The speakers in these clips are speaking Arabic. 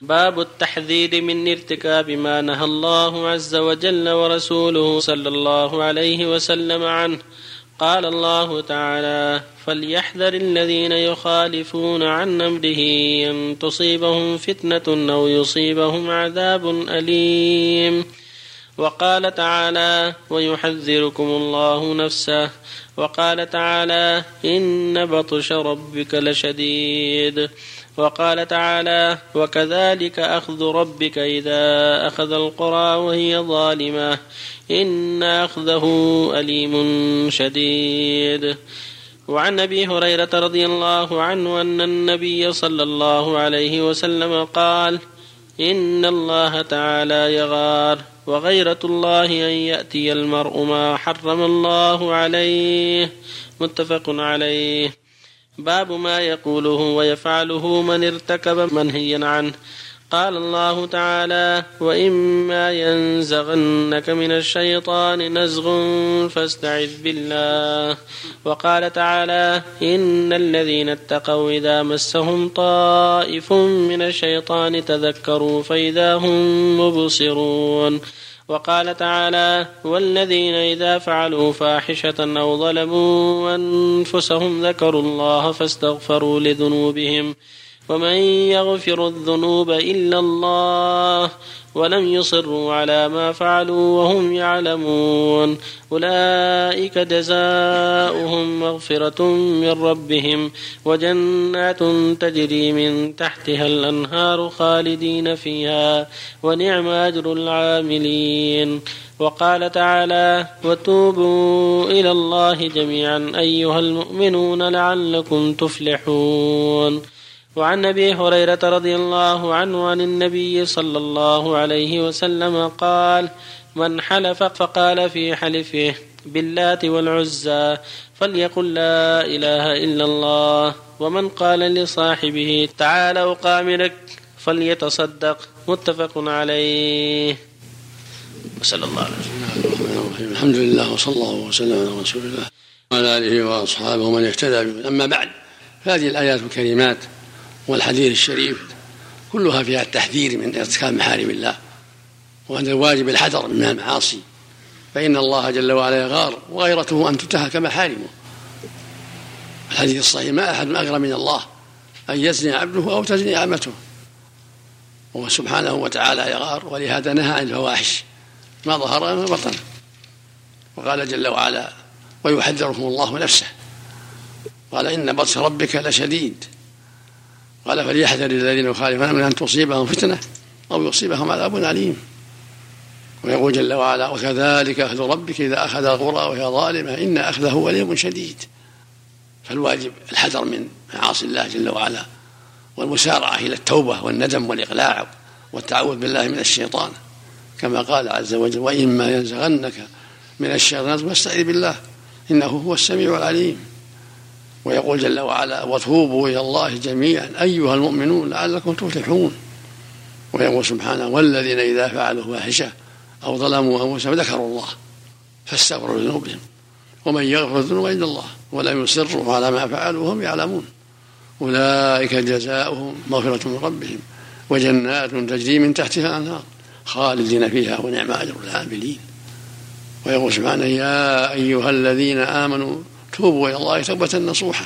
باب التحذير من ارتكاب ما نهى الله عز وجل ورسوله صلى الله عليه وسلم عنه. قال الله تعالى فليحذر الذين يخالفون عن أمره أن تصيبهم فتنة أو يصيبهم عذاب أليم. وقال تعالى ويحذركم الله نفسه. وقال تعالى إن بطش ربك لشديد. وقال تعالى وكذلك أخذ ربك إذا أخذ القرى وهي ظالمة. إن أخذه أليم شديد. وعن أبي هريرة رضي الله عنه أن النبي صلى الله عليه وسلم قال إن الله تعالى يغار وغيرة الله أن يأتي المرء ما حرم الله عليه. متفق عليه. باب ما يقوله ويفعله من ارتكب منهيا عنه. قال الله تعالى وإما ينزغنك من الشيطان نزغ فاستعذ بالله. وقال تعالى إن الذين اتقوا إذا مسهم طائف من الشيطان تذكروا فإذا هم مبصرون. وقال تعالى والذين إذا فعلوا فاحشة أو ظلموا أنفسهم ذكروا الله فاستغفروا لذنوبهم. ومن يغفر الذنوب إلا الله ولم يصروا على ما فعلوا وهم يعلمون أولئك جزاؤهم مغفرة من ربهم وجنات تجري من تحتها الأنهار خالدين فيها ونعم أجر العاملين وقال تعالى وتوبوا إلى الله جميعا أيها المؤمنون لعلكم تفلحون وعن أبي هريرة رضي الله عنه عن النبي صلى الله عليه وسلم قال من حلف فقال في حلفه باللات والعزى فليقل لا إله إلا الله ومن قال لصاحبه تعال اقامرك فليتصدق. متفق عليه. وصلى الله عليه وسلم. الحمد لله وصلى الله وسلم على رسول الله وعلى آله وأصحابه ومن اهتدى أما بعد فهذه الآيات الكريمات والحديث الشريف كلها فيها التحذير من ارتكاب محارم الله وأن الواجب الحذر من المعاصي. فإن الله جل وعلا يغار وغيرته أن تنتهك محارمه. الحديث الصحيح ما أحد أغرى من الله أن يزني عبده أو تزني أمته وهو سبحانه وتعالى يغار ولهذا نهى عن الفواحش. ما ظهر ما بطن. وقال جل وعلا ويحذركم الله نفسه. قال إن بطش ربك لشديد. قال فليحذر الذين يخالفون من أن تصيبهم فتنة أو يصيبهم عذاب عليم ويقول جل وعلا وكذلك أخذ ربك إذا أخذ القرى وهي ظالمة إن أخذه أليم شديد. فالواجب الحذر من معاصي الله جل وعلا والمسارعة إلى التوبة والندم والإقلاع والتعوذ بالله من الشيطان. كما قال عز وجل وإما ينزغنك من الشيطان فاستعذ بالله إنه هو السميع العليم. ويقول جل وعلا وتوبوا إلى الله جميعا. أيها المؤمنون لعلكم تفلحون. ويقول سبحانه والذين إذا فعلوا فاحشة أو ظلموا أنفسهم ذكروا الله فاستغفروا لذنوبهم ومن يغفر الذنوب عند الله ولم يصروا على ما فعلوا وهم يعلمون. أولئك جزاؤهم مغفرة من ربهم وجنات تجري من تحتها الأنهار خالدين فيها ونعم أجر العاملين. ويقول سبحانه يا أيها الذين آمنوا توبوا إلى الله توبة نصوحة.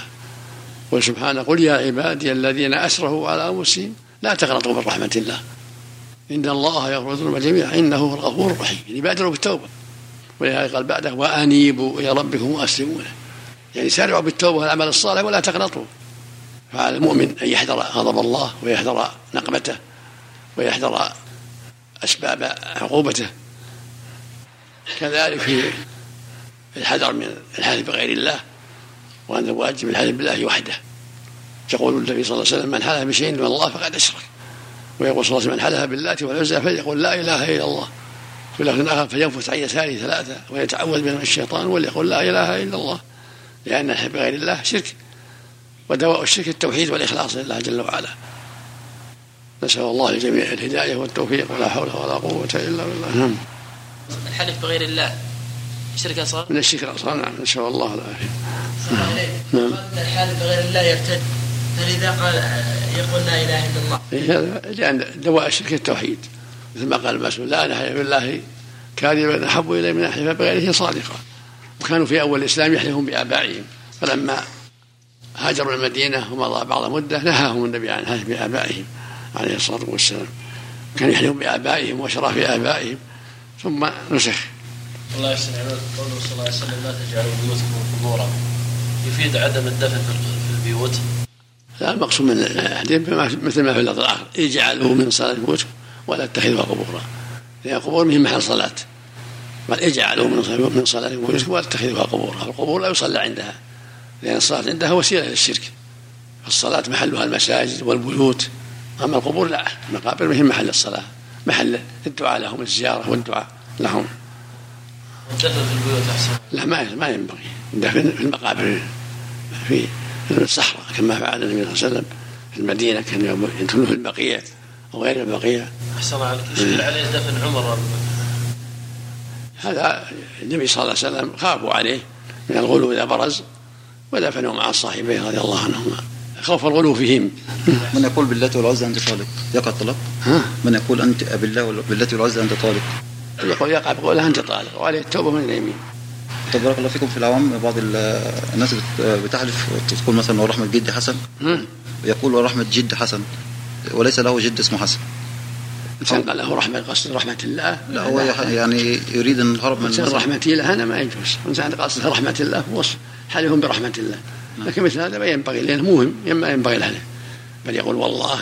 وسبحانه قل يا عبادي الذين أسرفوا على أنفسهم لا تقنطوا من رحمة الله. إن الله يغفر الذنوب جميعا إنه هو الغفور الرحيم. يعني بادروا بالتوبة. ولهذا قال بعده وأنيبوا إلى ربكم وأسلموا له. يعني سارعوا بالتوبة والعمل الصالح ولا تقنطوا. فعلى المؤمن أن يحذر غضب الله ويحذر نقمته ويحذر أسباب عقوبته. كذلك في الحذر من الحلف بغير الله وأن الواجب الحلف بالله وحده. يقول النبي صلى الله عليه وسلم من حلف بشيء من الله فقد أشرك. ويقول صلى الله عليه وسلم من حلف باللات والعزى فليقول لا إله إلا الله. في لفظ آخر فينفث عن يساره ثلاثة ويتعوذ من الشيطان وليقول لا إله إلا الله. لأن الحلف بغير الله شرك ودواء الشرك التوحيد والإخلاص لله جل وعلا. نسأل الله للجميع الهداية والتوفيق ولا حول ولا قوة إلا بالله. نعم. الحلف بغير الله الشرك الاصغر؟ من الشرك الاصغر نعم نسال الله العافية. نعم. الحال بغير الله يرتد. هل اذا قال يقول لا إله إلا الله. إيه، لأن دواء الشرك التوحيد. مثل ما قال المسؤول لا إله إلا الله كاذبا أحب الي من احلف بغيره صادقا. وكانوا في أول الإسلام يحلفون بآبائهم. فلما هاجروا المدينة ومضى بعض مدة نهاهم النبي عن الحلف بآبائهم عليه الصلاة والسلام. كانوا يحلفون بآبائهم وشرف آبائهم ثم نسخ. الله يحسن عليك قوله صلى الله عليه وسلم لا تجعلوا بيوتكم قبورا. يفيد عدم الدفن في البيوت. لا المقصود من الحديث مثل ما في اللفظ الآخر اجعلوا من صلاة بيوتكم ولا تتخذوها قبورا. لأن القبور من محل صلاة. بل اجعلوا من صلاة بيوتكم ولا تتخذوها قبورا. القبور لا يصلى عندها لأن الصلاة عندها وسيلة للشرك. الصلاة محلها المساجد والبيوت. أما القبور لا المقابر هي محل الصلاة. محل الدعاء لهم الزيارة والدعاء لهم. الدفن في البيوت أحسن. لا ما ما ينبغي. الدفن في المقابر في الصحراء كما فعل النبي صلى الله عليه وسلم في المدينة كان يدخلون في البقيع أو غير البقيع. أحسن عليك. يشكل عليه دفن عمر هذا النبي صلى الله عليه وسلم خافوا عليه من الغلو اذا برز ودفنوا مع الصاحبين رضي الله عنهما. خوف الغلو فيهم. من يقول بالله والعزى انت طالق يقع الطلاق؟ من يقول أنت بالله بالله والعزى انت طالق يقع بقولها انت طالق وعليه التوبة من اليمين. طب بارك الله فيكم في العوام بعض الناس بتحلف تقول مثلا ورحمة جدي حسن. يقول ورحمة جد حسن وليس له جد اسمه حسن. قال له رحمة قصد رحمة الله. لا هو يعني يريد أن الهرب من رحمة الله هذا ما يجوز إنسان قصد رحمة الله وصف حلفهم برحمة الله. نعم. لكن مثل هذا ما ينبغي لأنه مهم ما ينبغي الحلف بل يقول والله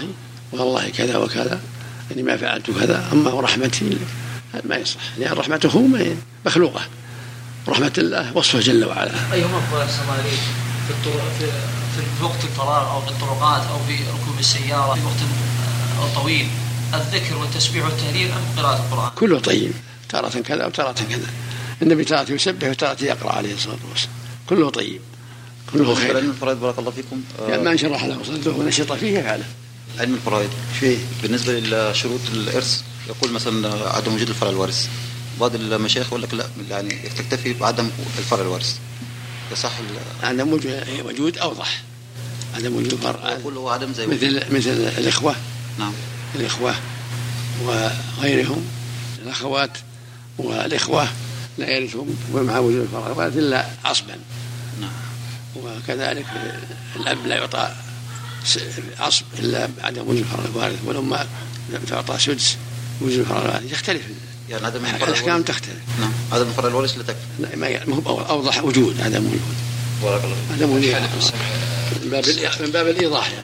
والله كذا وكذا اني ما فعلت كذا أما رحمتي هذا ما يصح. لأن رحمته مخلوقة. رحمة الله وصفه جل وعلا. أيهما أفضل أحسن في, في, في وقت الفراغ أو في الطرقات أو في ركوب السيارة في وقت طويل؟ الذكر والتسبيح والتهليل أم قراءة القرآن؟ كله طيب. تارة كذا وتارة كذا. النبي تارة يسبح وتارة يقرأ عليه الصلاة والسلام. كله طيب. كله خير. علم الفرائض بارك الله فيكم. يعني ما انشرح له صدره ونشط فيه يفعله علم الفرائض. فيه بالنسبة لشروط الإرث يقول مثلا عدم وجود الفرع الوارث. بعض المشايخ يقول لك لا يعني تكتفي بعدم الفرع الوارث. يصح عدم وجود أوضح. عدم وجود فرع يقول هو عدم زي مثل مثل الإخوة. نعم. الإخوة وغيرهم الأخوات والإخوة لا يرثهم ومع وجود الفرع الوارث إلا عصبا. نعم. وكذلك الأب لا يعطى عصب إلا بعدم وجود الفرع الوارث والام تعطى سدس وجود الفرع الوارث يختلف. يعني عدم الأحكام تختلف. نعم. عدم الفرع الوارث لا تكفي؟ لا ما هو أوضح وجود عدم وجود. بارك الله عدم وجود من باب من باب الإيضاح. يعني